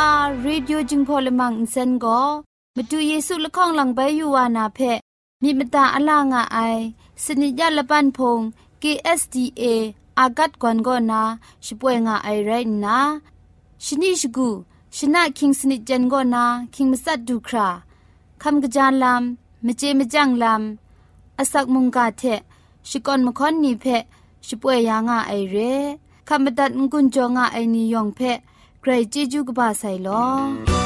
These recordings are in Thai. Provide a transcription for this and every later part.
AWR Radio จึงพอลมังอินเซนก็มาดูเยซูละข้องหลังใบยูวานาเพมีมตาอลางอไอสนิยาละปันพง KSDA อากัดกวนก็นาช่วยงาไอไรนะชนิชกูชนะคิงสนิจันก็นาคิงมัสัดดูคราคำกระจานลำมเจมจังลำอาศักมุงกาเทชิกอนมคอนนีเพช่วยยางาไอเรคำบัดงกุนจงาไอนิยองเพ ใครจีจูกบาไซลอ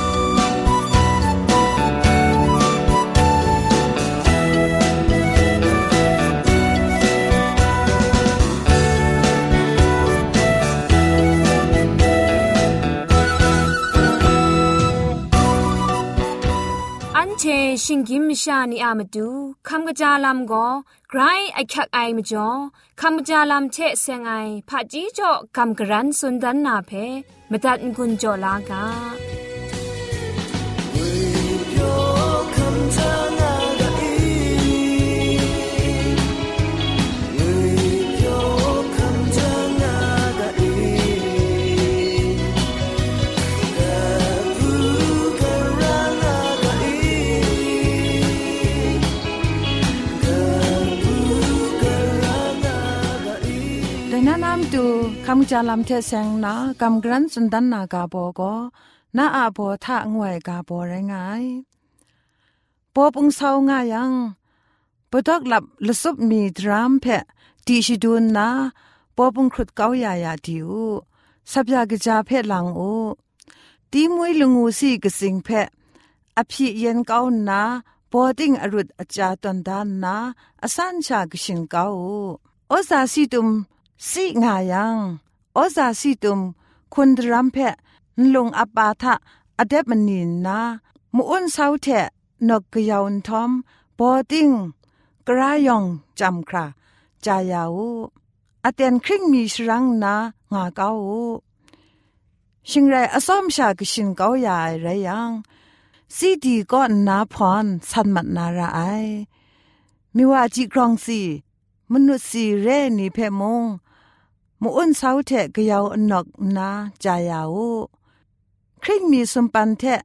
เชชิงกิมชานีอามาดูคำกระจาลำก็ไกรไอคักไอมาจ่อคำกระจาลำเชเซงไอผาจีจ่อคำกระรันสุนดันนาเพมตัดกุญจ่อลากา จาลำเทเซงนากำกรันสุนดันนากาโบก็นาอาโบทะงวยกาโบไรงายปอปุงเศร้างายังปดอกหลับลสุบมีดรามเพะตีชิดูนนาปอปุงครุดเกายายาดิวสับยากจาเพะหลังโอตีมวยลงูสีกสิงเพะอภิเย็นเกานาปอติงอรุดอาจาตันดานนาอสันชากชิงเกาโอซาสีตุมสิงายัง อซาสิตุมคุณรัมเพะลงอปาทะอเดบมนินนามุอุนเซาเทนกกยาวทอมบอดิงกรายองจำคราจายาวอเตนคริงมีชรังนางาเกาชิงไรอสอมชากชินเกาใหญ่ไรยังซีดีก็นาพรสันมัดนาราไอมิว่าจีกรองสีมนุษย์สีเรนีเพมง มูอ้นเสาเทะกยาวอนกนาจายาวคริงมีสมปันเทะ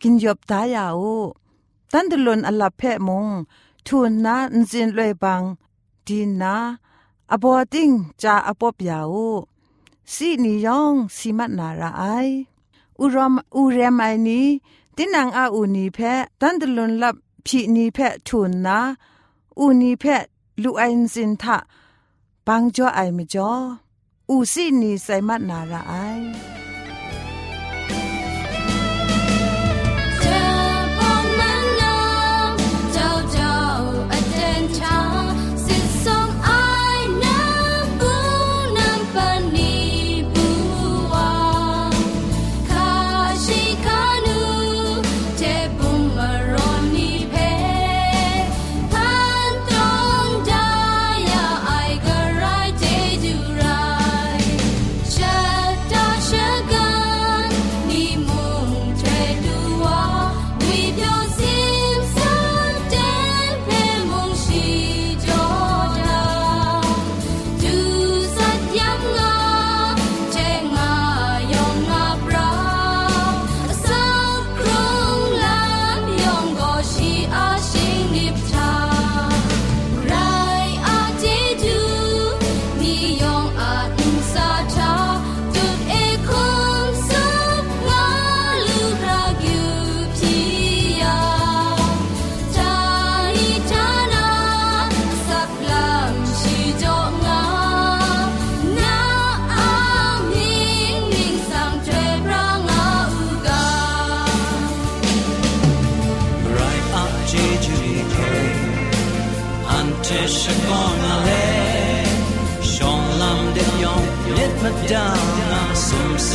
กินยบตายาวตันตลนอลับเพะมงทูนนาอินจินลวยบังดีนาอบอติงจาอปอบยาวสีนิยองสีมัดนาราไออุรมอุเรมไอนีตินังอาอูนีเพะตันตลนลับพีนีเพะทูนนาอูนีเพะลูไอนซินทะปังจ่อไอมจ่อ อูซี่นีไซมัดนาราไอ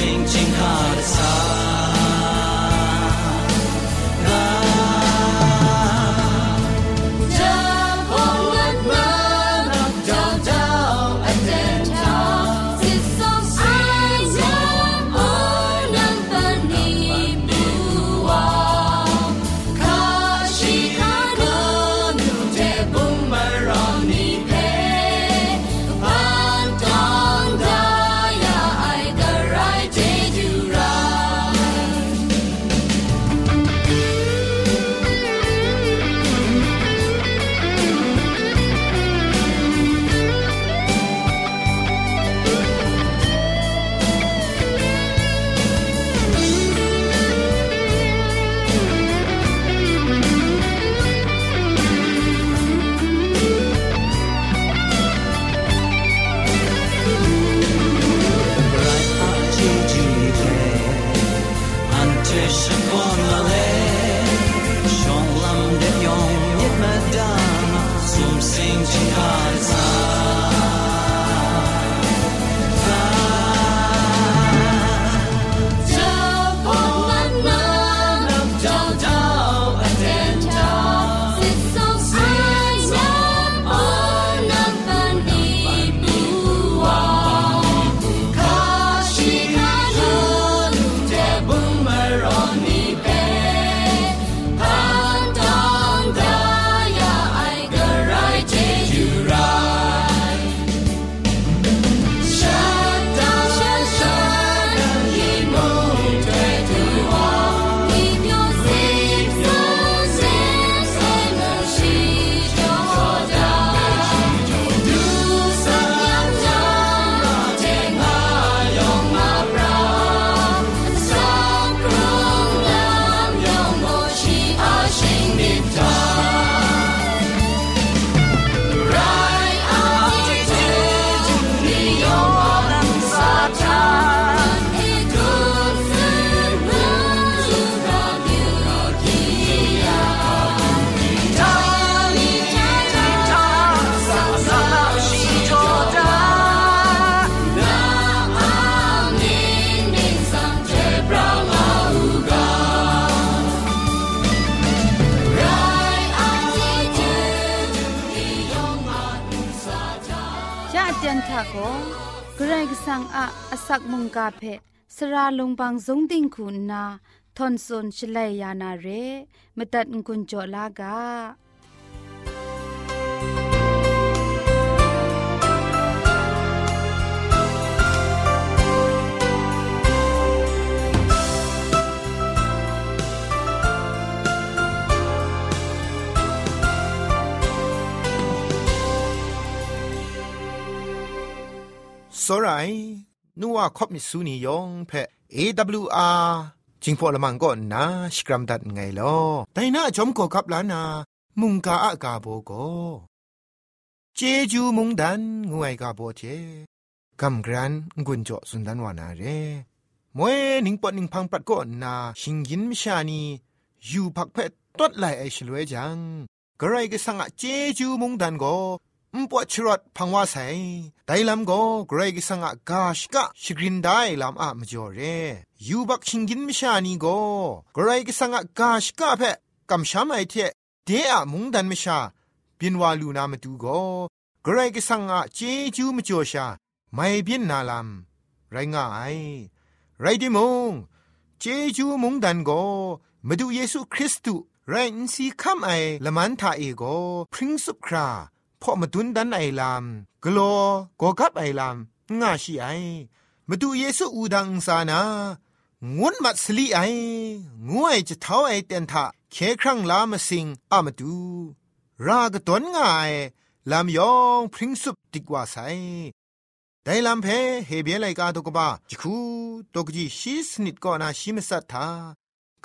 轻轻靠 กมุงกาเพสระลงบางสงติงคุณนาทอนซนชลัยยานาเรมตัดกุญจลากาစောရိုင် นัวคบมิสูนียองเพ AWR จิงพอละมังก็นาสกรัมดัดไงลอแต่น้าชมกกับล้านา มุงกาอากาโบก็เจจูมุงดันงวยกาโบเจกำกรันกุนจอสุนดันวานาเรมวยนิงปอนิงพังปัดก็นาชิงยินมิชานียูพักเพตตดไหลไอชลวยจังกระไรก็สังอะเจจูมุงดันก็ มปวดชรดพังว่าใส่ไดลำก็เกรกสังกาชกะชกรินได้ลำอะมจ่อเรยูบักชิงกินมิชานีก็เกรกสังกาชกะเพะกำช้ำไอเทเดอะมุงดันมิชาบินวาลูนามาดูก็เกรกสังกเจจูมจ่อชาไม่บินนาลำไรง่ายไรดิมงเจจูมุงดันก็มาดูเยซูคริสต์ไรอินซีคัมไอละมันทาเอโกพริ้งสุครา พอมาดุนดันไอลามกลัวกอกับไอลามง่าชีไอมาดูเยซูอูดังสานางุนมัดสลีไองวยจะเท้าไอเตนทะเคครั้งลามาสิงอามาดู รากตนง่ายลามยองพริ้งสุบติกว่าไซแต่ลำเพเฮเบียไลกาตกบ้าจิคูตกจีชีสนิดก็นาชิมสัตถา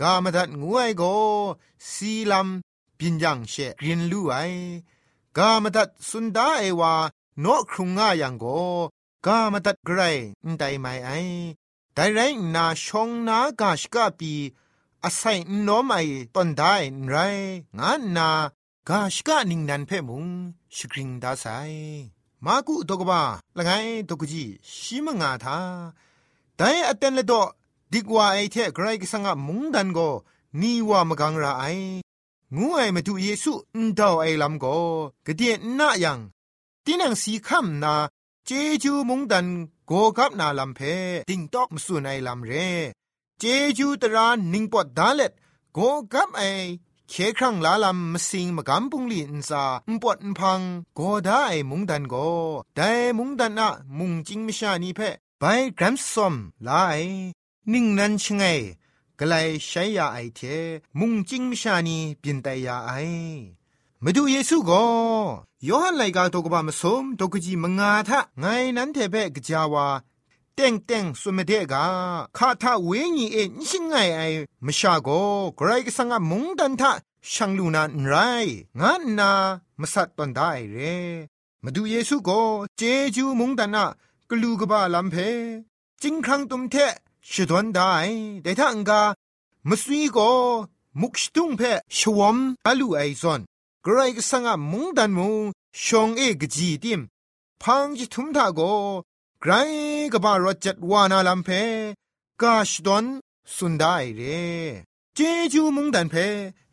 กามดัดงวยโกสีลำปินยังเชกรีนลูไอ กามตัดสุนดาเอวาโนครุงง่ายังโกกามตัดไกรไดไม่ไอไดไรนาชงนากาชกาปีอาศัยนอมไอตอนได้ไรงานนากาชกานิงนันเพ่มุงชกริงดาไซมากุตกบาละไงตกจีชิมงาทาแต่อเตนเลดดิกว่าไอเทไกรกสังะมุงดันโกนีว่ามกังราไอ งูไอมาดูเยซูอุนดาวไอลำโกกเดียนน่ายังตีนังสีคำนาเจจูมงดันโกกับนาลำเพติงตอกมสุนไอลำเร เจจูตรานิงปอดดาเล็ดโกกับไอเคครั้งลาลำมสิงมากำปุงลีอินซาอุปวดพังโกได้มุงดันโกได้มุงดันอะมุงจิงมิชานีเพไปกรัมซอมลายนิ่งนั้นชงไง กลใช้ยาไอเทมุงจิงมชานีเปลี่ยนแต่ยาไอมาดูเยซูก็ยอหันไลกาตกบามสมตกจีมงาทะไงนั้นเทเปกจาวาเต็งเต็งสุมเดกาข้าทาเวงีเอ็นชิงไงไอมชาโกไกรกสังมุงดันทะช่างลูนานไร งานนามสัตตันได้เรมาดูเยซูก็เจจูมุงดันนะกลูกบาลำเพจิงครั้งตุมเท ชดวนได้แต่ถ้าอังกามสุยก็มุกสตุงเพชวมอาลูไอซอนกรกสังมุงดันมุงชงเอกจีติมพังจิทุมทาโกไกรกบารจัดวานาลัมเพกาชดอนสุนได้เรเจจูมุงดันเพ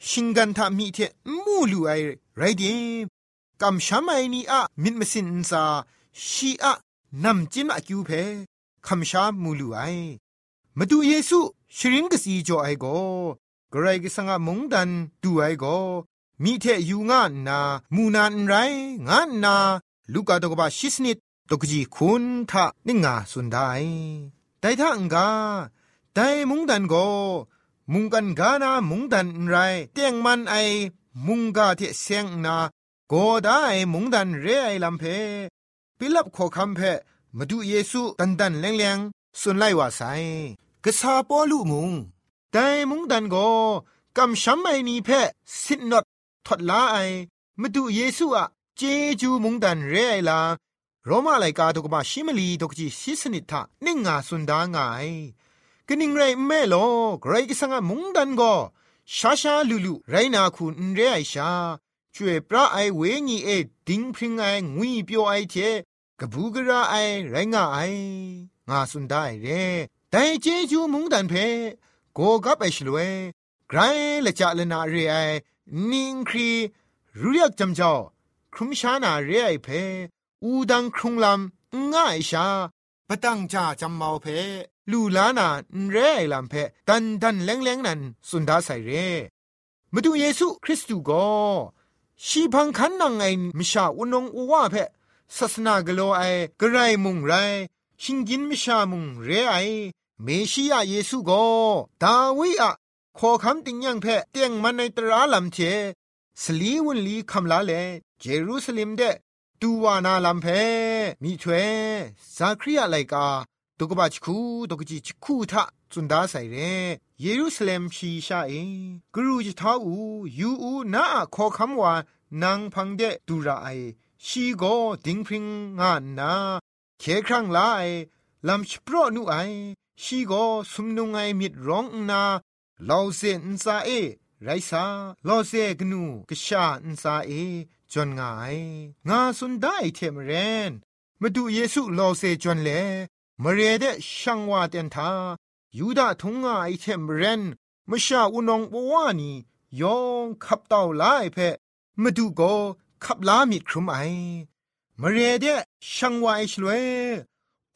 ชิงกันทามีเทมูลูไอไรดีกำช้ำไอนีอะมิดมสินซาชีอะนำจิมอะคิวเพคำชามูลูไอ มาดูเยซูชริงกสีจ่อไอโกกรกสังมุงดันดูไอโกมีเทอยู่งานนามูนานไรงานนาลูกาตกบาชิสนิดตกจีคุณทะนิงาสุนได้แต่ถ้าอังกาแต่มุงดันโกมุงกันกานามุงดันไรเตียงมันไอมุงกาเทเสียงนาโกได้มุงดันเรไอลำเพปิลับขอคำเพมาดูเยซูตันดันแรงแรงสุนไล่ว่าไซ กษาปอลุมุงแต่มุงดันโกกำช้ำไอนีเพสินนดทดลาไอมาดูเยซูอะเจจูมุงดันเรไอลาโรมาไลกาตุกบาชิมลีตุกจีซิสนิทะนิ่งงาสุนดางายกนิ่งไรแม่โลไกรกิสังมุงดันก็ชาชาลูลูไรนาคุณเรไอชาช่วยพระไอเวญีเอดิงพริงไองุยเปียวไอเทกบูกระไอไรงาไองาสุนได้เร แต่เจจูมุงดันเพโกกับไอชลวยไกรละจะละนาเรไอนิงครีรู้ยักจำเจ้าครุมชานาเรไอเพอูดังครุงลำง่ายชาปะตังจาจำเมาเพลูลานาเรไอลำเพตันดันแรงๆนันสุนดาใส่เรมาดูเยซูคริสต์ก็ชีพังคันนังไอมิชาอุนงอุวาเพศาสนากโลไอกระไรมุงไรชิงกินมิชามุงเรไอ เมชิยาเยซูก็ดาวิอะขอคำติงยังเพเตียงมันในตราลำเชสลีวุนลีคำลาเลเจรูซาเล็มเดตูวานาลัมเพมีถวยซาคริยาไลกาตุกบะชคูตุกจิชคูทะจุนดาใส่เรเยรูซาเล็มชีชาเอกรูจิท้าอูยูอูนาขอคำว่านางพังเดดูราไอชีโกดิงพริงงานนาเคครั้งลายลำชโปรนุไอ ชีโกสุมนุงไอมิดร้องนาลาวเซนซาเอไรซาลอเซกนูกชาอินซาเอจนงายงาสุนได้เทมเรนมาดูเยซูลอเซจนเลมเรเดช่างว่าเตนทายูดาทงงาไอเทมเรนมชาอุนองบวานียองขับเต่าลายเพมาดูโกขับลามิดครุมไอมเรเดช่างว่าไอชลวย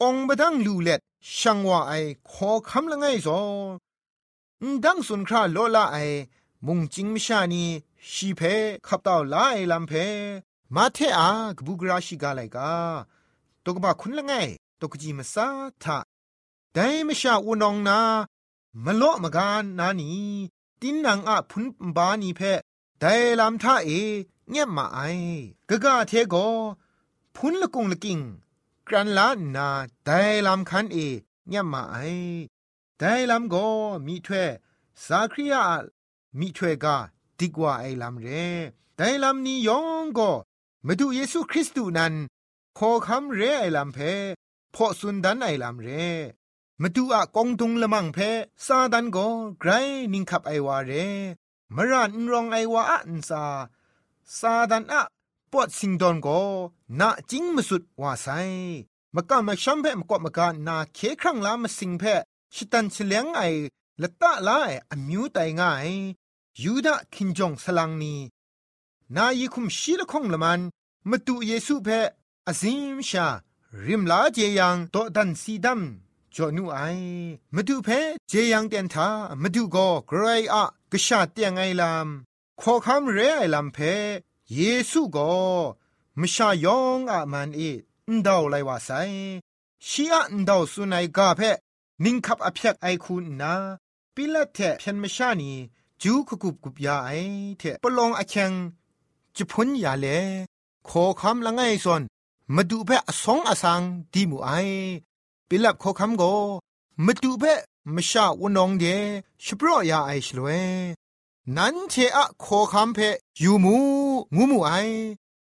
องบดังลูเล็ด ช่างว่าไอขอคำละไงซอดังสุนคราโลละไอ มุงจิงมชานีชีเพขับเต่าลาไอลำเพ มาเทอากบุกราชิกาไลกาตกบะคุณละไงตกจีมาซาทะแต่ไม่ชาอุนองนามะโลมกานนานีตินนางอะพุนบานีเพแต่ลำท่าเอเงียบมาไอกะกะเทโกพุนละกุงละกิง กรันลานาแต่ลำคันเอเงียมาไอแต่ลำโกมีถ้วยสาคริยามีถ้วยกาดิกว่าไอลำเรแต่ลำนี้ยองก็มาดูเยซูคริสต์นั้นขอคำเรไอลำเพพอสุนดันไอลำเรมาดูอะกองตุงละมังเพซาดันก็ไกรนิงขับไอวาเรมรานรองไอวาอันซาซาดันอะปอดสิงดอนก็ นาจิงมสุดว่าไซมกะมาชัมเพมกอมกะนาเคครั้งลามาสิงเพชิตันเฉลียงไอละตะลาไออมิวไตง่ายยูดาคินจงสลังนีนายิคุมชีละคงละมันมาดูเยซูเพอาซิมชา ริมลาเจยังโตดันซีดัมจอนูไอมาดูเพเจยังเตียนทามาดูก็กรอะกะชาเตียงไอลามขอคำเรไอลำเพเยซูก็ มชายองอะมันเออนดาวไลว่าไซชีอะนดาวสุนัยกาเพนิงคับอภิยกไอคุณนาปิละเทเพนมชานีจูคุกุบกุบยาไอเทปลองอเชงจะพ้นยาเลขอคำละไงส่วนมาดูเพอสองอสังดีมูไอปิลับขอคำโกมาดูเพะมชาวนองเดชโปรยาไอชลเวนันเทอะขอคำเพยูมูงูมูไอ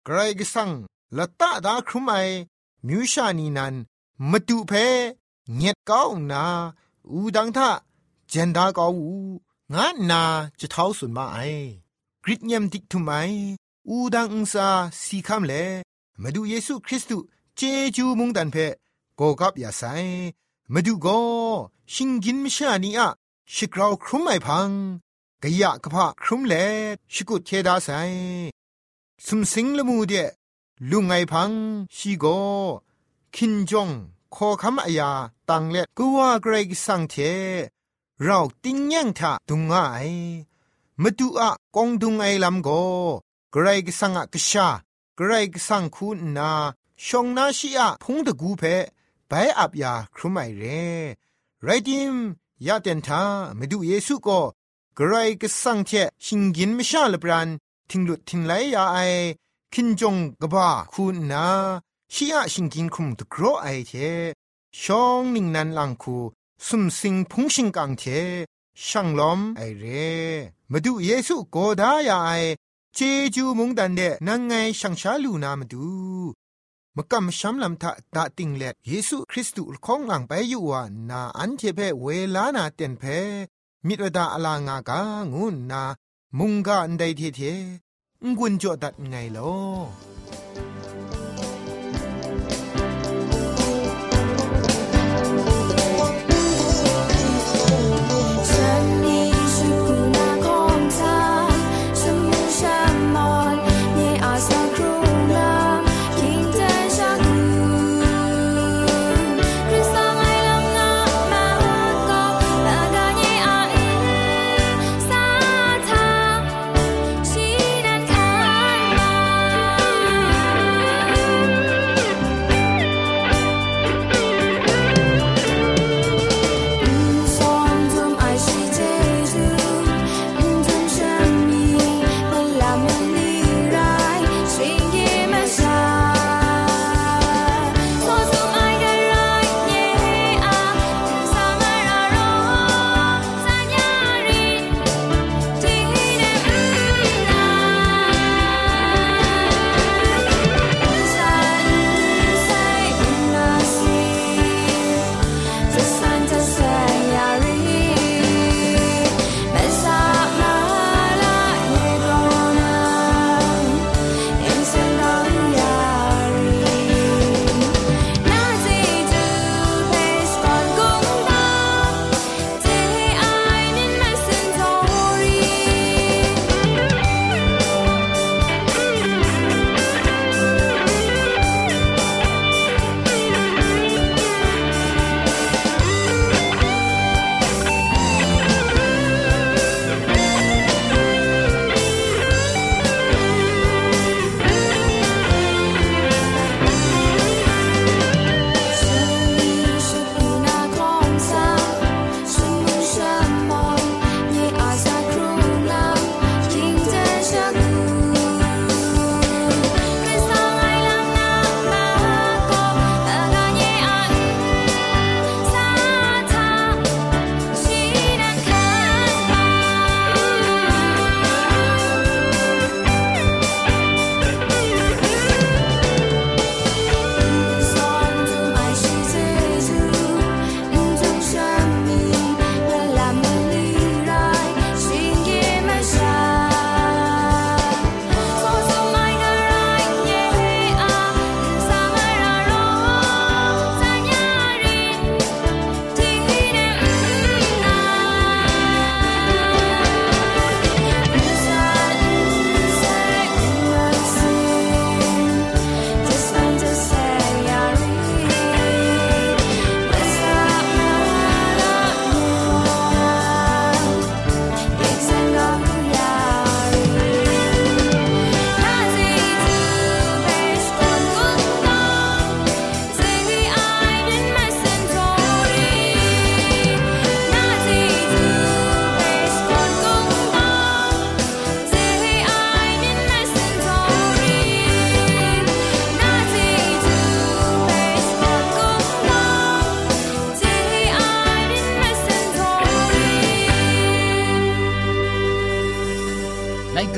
ไกรกสังละตะดาครุมไอมิวชานีนันมาดูเพเงียดก้าวนา อูดังทะเจนดาก้าวูงานนาจะเท้าสุนมาไอกริดเยมดิกทุไมอูดังอุงซาสีคำเลมาดูเยซูคริสต์เจจูมุงดันเพโกกับยาไซมาดูโกชิงกินมชานีอะชิกราวครุมไอพังกะยะกะพะครุมเลชิกุเทดาไซ สุมสิงละมูเดลุงไอพังชีโกคินจงขอคำอายาตังเล็ดกูว่าเกรกสังเทเราติ้งยังทะดุงไอมาดูอะกองดุงไอลำโกเกรกสังอะกชาเกรกสังคุณนาชงนาชีอะพงตะกูเพไปอับยาครุไมเรไรดิมยาเตนทามาดูเยซูก็เกรกสังเทชิงกินไม่ชาลบรัน ทิงหลุดทิงไหลยาไอคินจงกบ้าคุณนาชีอะชิงกินคุมตกรอไอเทชองนิงนันลังคูสุมสิงพุงชิงกังเทช่างล้อมไอเร่มาดูเยซูโกดายาไอเจจูมุงดันเดนังไงช่างชาลูนามาดูมกำช้ำลำทะตาติงเล็ดเยซูคริสต์ของหลังไปอยู่ว่านาอันเทเพเวลานาเต็นเพมิตรดาอลางากางูนา มุงกาอันใดเทเทงุนจอดัดไงลอ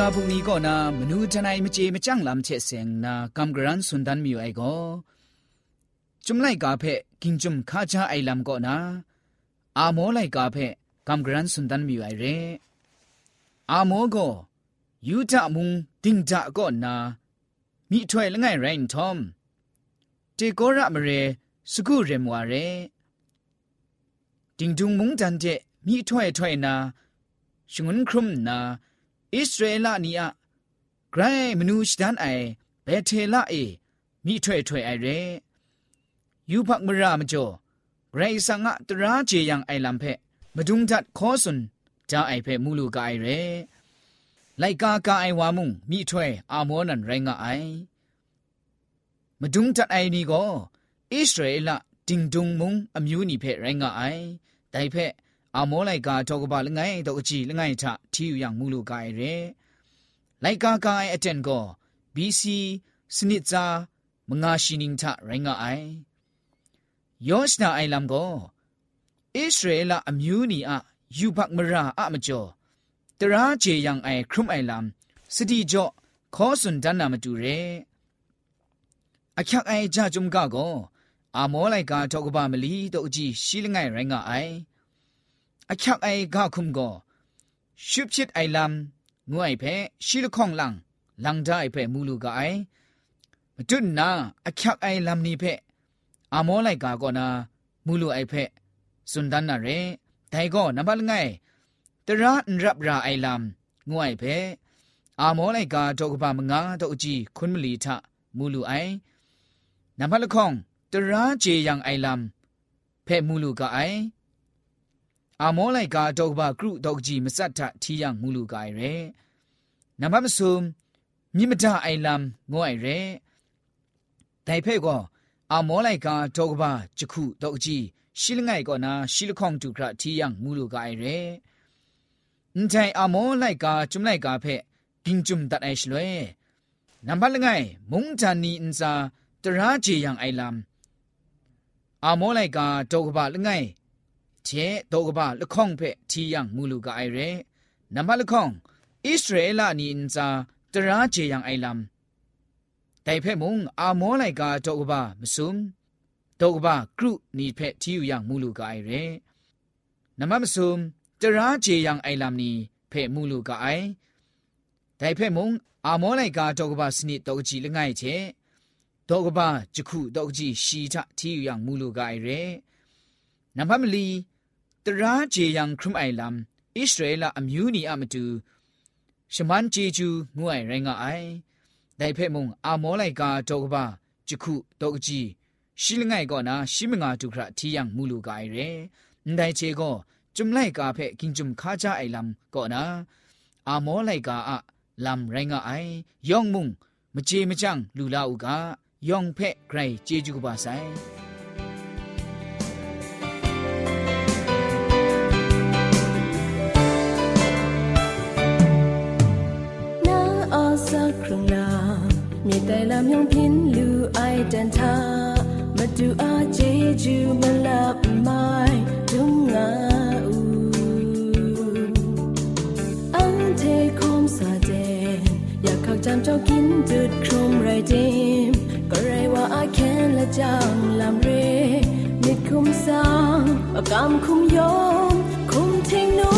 าบุนีก็นามนูทนายมเจมจังลำเชเซงนากัมกรันสุนดันมิวไอก็จุมไลกาเพกิงจุมข้าจาไอลำก็นาอาโมไลกาเพกัมกรันสุนดันมิวไอเรอาโมก็ยูจามุงติงจาก็นามีถ้วยละไงไรนทอมเจโกระมเรสกุเรมวาเรติงจุงมุงจันเจมีถ้วยถ้วยนาชงุนครุมนา อิสราเอลนี่อะไกรมนูชดันไอเบเทลาเอมีถ้วยถ้วยไอเรยูพักมรามจ่อไกรสังะตราเจยังไอลำเพมาดุงจัดขอสุนจาไอเพมูลูกไอเรไลกากาไอวามุงมีถ้วยอาโมนันไรงะไอมาดุงจัดไอนี่ก็อิสราเอลดิงดุงมุงอมิวนี่เพไรงะไอไดเพ အမောလိုက်ကာတော့ကပါလငိုင်းတော့အကြည့်လငိုင်းထထီယူရငူလိုကိုင်ရဲလိုက်ကာကိုင်အတန်ကော BC စနစ်စာမငါရှိနင်းထရိုင်းငါအိုင်ယောရှနာအိုင်လမ်ကိုဣသရေလအမျိုးနီအယူဘတ်မရာအမကျော်တရာဂျေယံအိုင်ခရုမိုင်လမ်စတိကျော့ခေါ်စွန်ဒန်နာမတူရဲအချက်အိုင်ကြဂျုံကကောအမောလိုက်ကာတော့ကပါမလီတော့အကြည့်ရှိလငိုင်းရိုင်းငါအိုင် အချောက်အိုင်ဂါခုမ်ကိုရှုပ်ချစ်အိုင်လမ်ငွိုင်ဖဲရှီလခေါင်လန်လန်ဒိုင်ဖဲမူလူကအိုင်မတွနာအချောက်အိုင်လမ်နိဖဲအမောလိုက်ကာကောနာမူလူအိုင်ဖဲစွန်ဒန်နာရဲဒိုင်ကောနံပါတ်ငိုင်တရာန်ရပ်ရာအိုင်လမ်ငွိုင်ဖဲအမောလိုက်ကာတော့ကပမငါတော့အကြည့်ခွန်းမလီထမူလူအိုင်နံပါတ်ခေါင်တရာဂျေယန်အိုင်လမ်ဖဲမူလူကအိုင် อลัมเพมูลูกาไออาโมไลกาดอกบากรุดอกจีมสัตถะทียังมูลูกาไอเรนับมซุมมิมดาไอลัมงวยเรแต่เพ่ก็อาโมไลกาดอกบาจคุดอกจีရှိလငိုင်ကောနာရှိလခေါင်တုခရတီယံမူလူကအိုင်ရဲအန်တိုင်အမောလိုက်ကာจุမ်လိုက်ကာဖဲကင်းจุမ်တတ်အိုင်ရှလွဲနံပါတ်လငိုင်မုန်ချာနီအန်စာတရာဂျေယံအိုင်လမ်အမောလိုက်ကာတောကပါလငိုင် เจโตกบะละข้องเพทียังมูลูกาไอเรนัมบะละข้องอิสราเอลนีอินซาตราเจยังไอลัมไดเพมุงอาโมไลกาโตกบะมซุมโตกบะกรุนีเพทีอยู่ยังมูลูกาไอเรนัมบะมซุมตราเจยังไอลัมนีเพมูลูกาไอไดเพมุงอาโมไลกาโตกบะสนิโตกจีละง่ายเจတော့ကပါကြခုတော့ကြည့်ရှိတာတီယူយ៉ាងမူလူကရယ်နံပါတ်မလီ တရာဂျေယံခရုမိုင်လမ်ဣသရေလအမျိုးနီအမတူရှမန်ဂျေဂျူငွိုင်ရိုင်းကအိုင်ဒိုင်ဖဲမုံအာမောလိုက်ကာတောကဘာဂျခုတောကကြီးရှိလငိုင်ကောနာရှိမငါတုခရထီယံမူလူကအိုင်ရဲအန်တိုင်ချေကောจุมไลกาเพกินจุมคาจาไอลัมก็นะอาโมไลกาอะลัมไรงาไอยองมุงมเจมจังลูลาอุกายองเพไกรเจจูกบาไซ ไอเดนทามาดูอาเจจูมาลับไม้ดุงงาอูอันเทคมสาเดนอยากข้าจำเจ้ากินจุดครมไรเดมก็ไรว่าอาแค้นและจังลำเรมิดคุมสางปากกำคุมยอมคุมเทงโน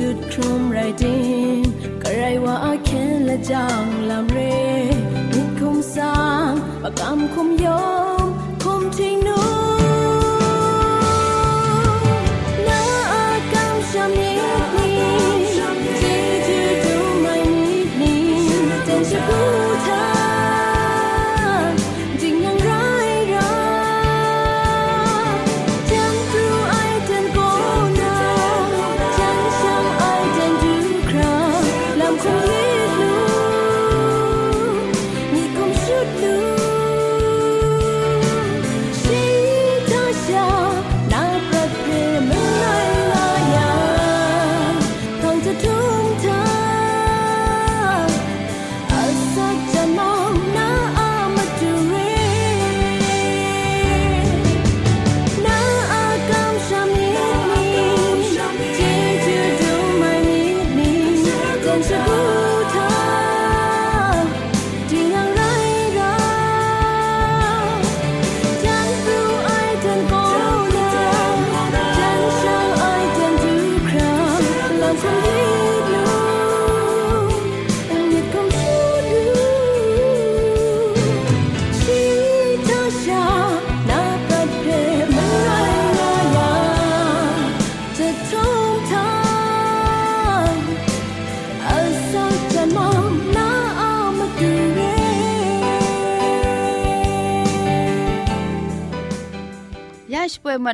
จุดครุมไรดินกระไรว่าแค่ละจางลำเรนิดคุมสางปากกำคุมยอมคุมทิ้งนู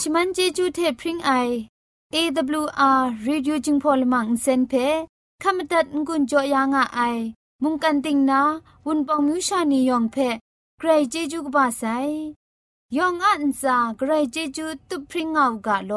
ชมันเจจูเทพริงไอ AWR Radio จึงพอลมังเซนเพขามตัดงุนจอยางอ้ายมุงกันติงนาวุนปองมิวชานียองเพใครเจจูกบาไซยองอันซาใครเจจูตุพริงเอากาโล